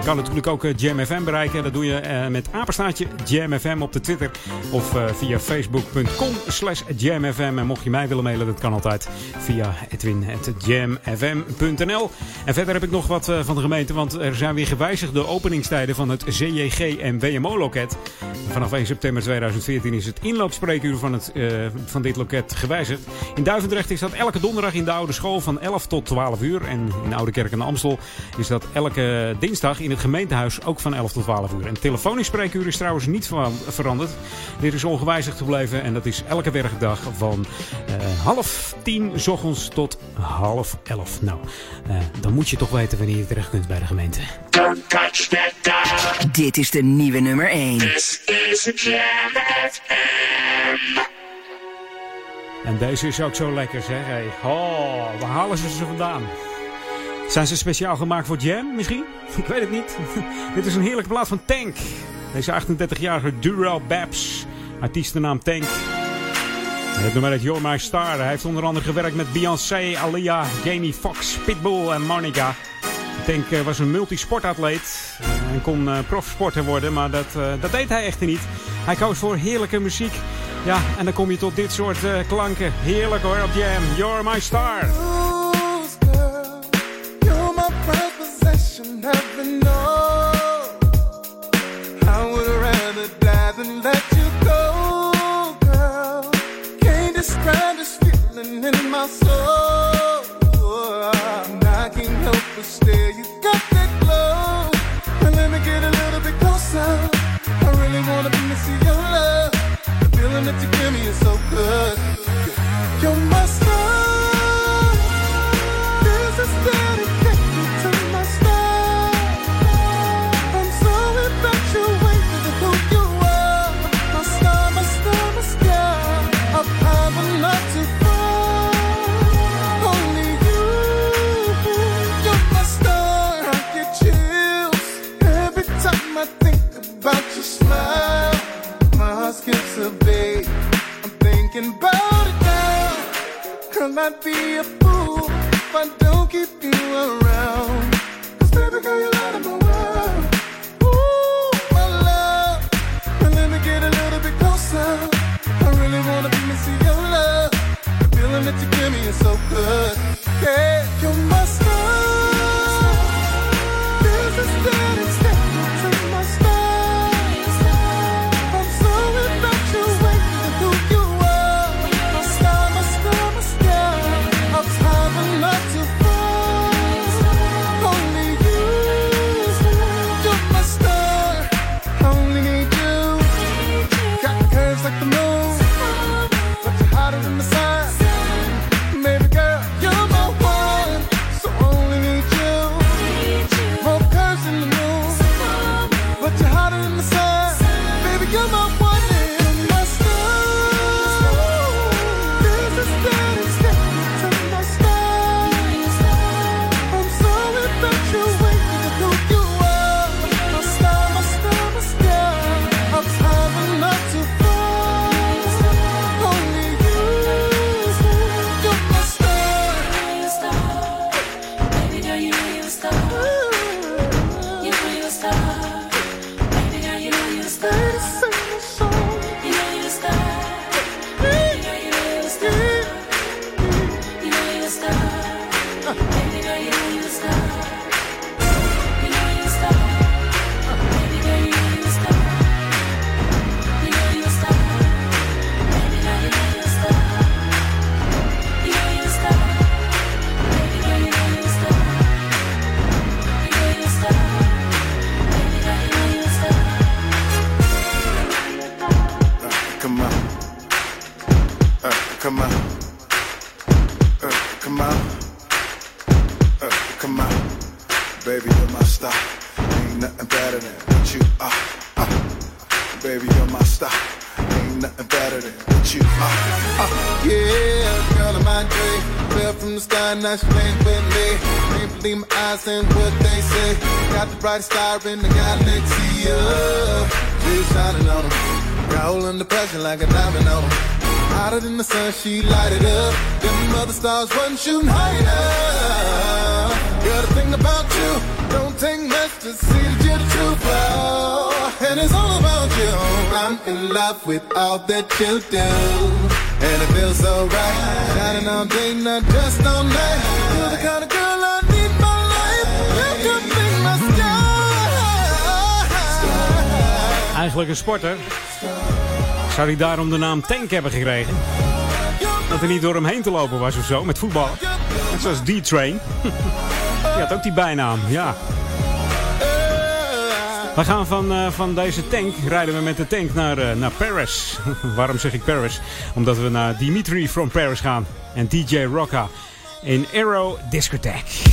Kan natuurlijk ook eh, Jam FM bereiken. Dat doe je eh, met apenstaartje Jam FM op de Twitter. Of eh, via facebook.com slash jamfm. En mocht je mij willen mailen, dat kan altijd via edwin.jamfm.nl. En verder heb ik nog wat van de gemeente. Want er zijn weer gewijzigde openingstijden van het CJG en WMO-loket. Vanaf 1 september 2014 is het inloopspreekuur van, het, van dit loket gewijzigd. In Duivendrecht is dat elke donderdag in de oude school van 11 tot 12 uur. En in de Oude Kerk en Amstel is dat elke dinsdag in het gemeentehuis ook van 11 tot 12 uur. En telefonisch spreekuur is trouwens niet ver- veranderd. Dit is ongewijzigd gebleven en dat is elke werkdag van eh, half tien 's ochtends tot half elf. Nou, eh, dan moet je toch weten wanneer je terecht kunt bij de gemeente. Don't touch that dial. Dit is de nieuwe nummer 1. This is Jam FM. En deze is ook zo lekker, zeg. Hey. Oh, waar halen ze ze vandaan? Zijn ze speciaal gemaakt voor Jam, misschien? Ik weet het niet. Dit is een heerlijke plaat van Tank. Deze 38-jarige Dural Babs. Artiestennaam Tank. Het nummer heet You're My Star. Hij heeft onder andere gewerkt met Beyoncé, Alia, Jamie Foxx, Pitbull en Monica. Tank eh, was een multisportatleet en kon eh, profsporter worden, maar dat, eh, dat deed hij echter niet. Hij koos voor heerlijke muziek. Ja, en dan kom je tot dit soort klanken. Heerlijk hoor op Jam. You're My Star. Heaven knows. I would rather die than let you go, girl. Can't describe this feeling in my soul. And I can't help but stare. You got that glow. And let me get a little bit closer. I really wanna be to your love. The feeling that you give me is so good. and burn it down. Cause I'd be a fool if I don't keep you around. Cause baby girl, you're out of my world. Ooh, my love. And let me get a little bit closer. I really wanna be missing your love. The feeling that you give me is so good. Yeah, you must Got the brightest star in the galaxy. Oh, she's shining on them. Roll under pressure like a diamond on 'em. Hotter than the sun, she light it up. Them other stars run shooting higher. Got a thing about you, don't take much to see that you're the truth. Oh, and it's all about you. I'm in love with all that you do. And it feels so right. Shining all day, not just all night. You're the kind of girl Eigenlijk een sporter. Zou hij daarom de naam Tank hebben gekregen? Dat hij niet door hem heen te lopen was of zo, met voetbal. Net zoals D-Train. Die had ook die bijnaam, ja. We gaan van, eh, van deze tank, rijden we met de tank naar, eh, naar Paris. Waarom zeg ik Paris? Omdat we naar Dimitri from Paris gaan. En DJ Rocca in Aero Discotheque.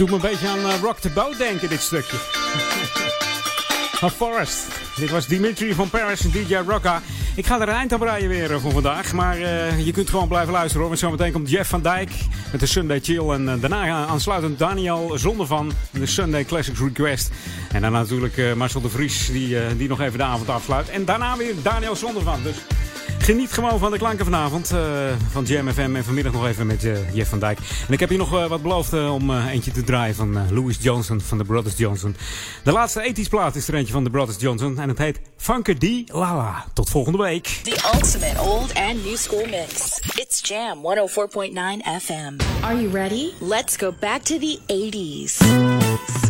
Doet me een beetje aan eh, Rock the Boat denken, dit stukje. Van Forest. Dit was Dimitri van Paris en DJ Rocka. Ik ga er een eind aan breien weer eh, voor vandaag. Maar eh, je kunt gewoon blijven luisteren hoor. Want zometeen komt Jeff van Dijk met de Sunday Chill. En eh, daarna aansluitend Daniel Zonder van de Sunday Classics Request. En dan natuurlijk Marcel de Vries die, die nog even de avond afsluit. En daarna weer Daniel Zonder van. Dus Geniet gewoon van de klanken vanavond eh, van Jam FM en vanmiddag nog even met eh, Jeff van Dijk. En ik heb hier nog eh, wat beloofd om eh, eentje te draaien van Louis Johnson van de Brothers Johnson. De laatste ethisch plaat is er eentje van de Brothers Johnson en het heet Funker Lala. Tot volgende week. The ultimate old and new school mix. It's Jam 104.9 FM. Are you ready? Let's go back to the 80s.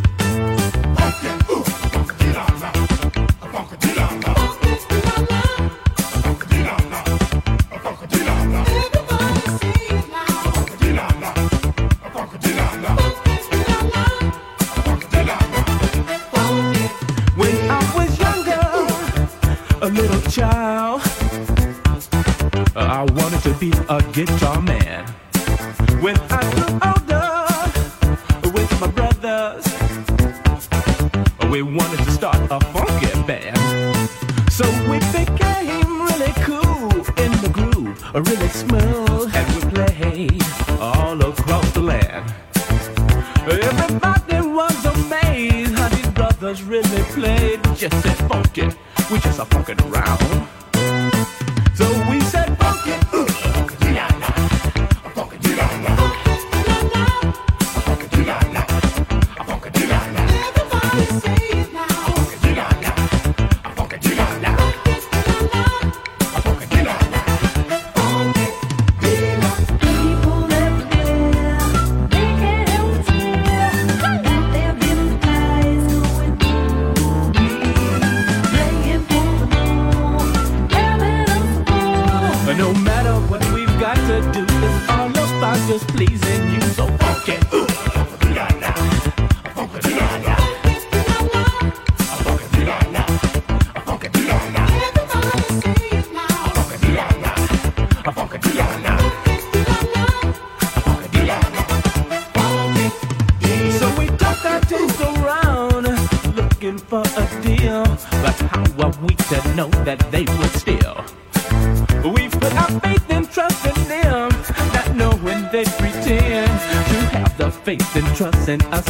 A guitar man. When I grew older, with my brothers, we wanted to start a funky band. So we became really cool in the groove, really smooth, and we played all across the land. Everybody was amazed how these brothers really played just that funky. We just a funkin' around. And trust in us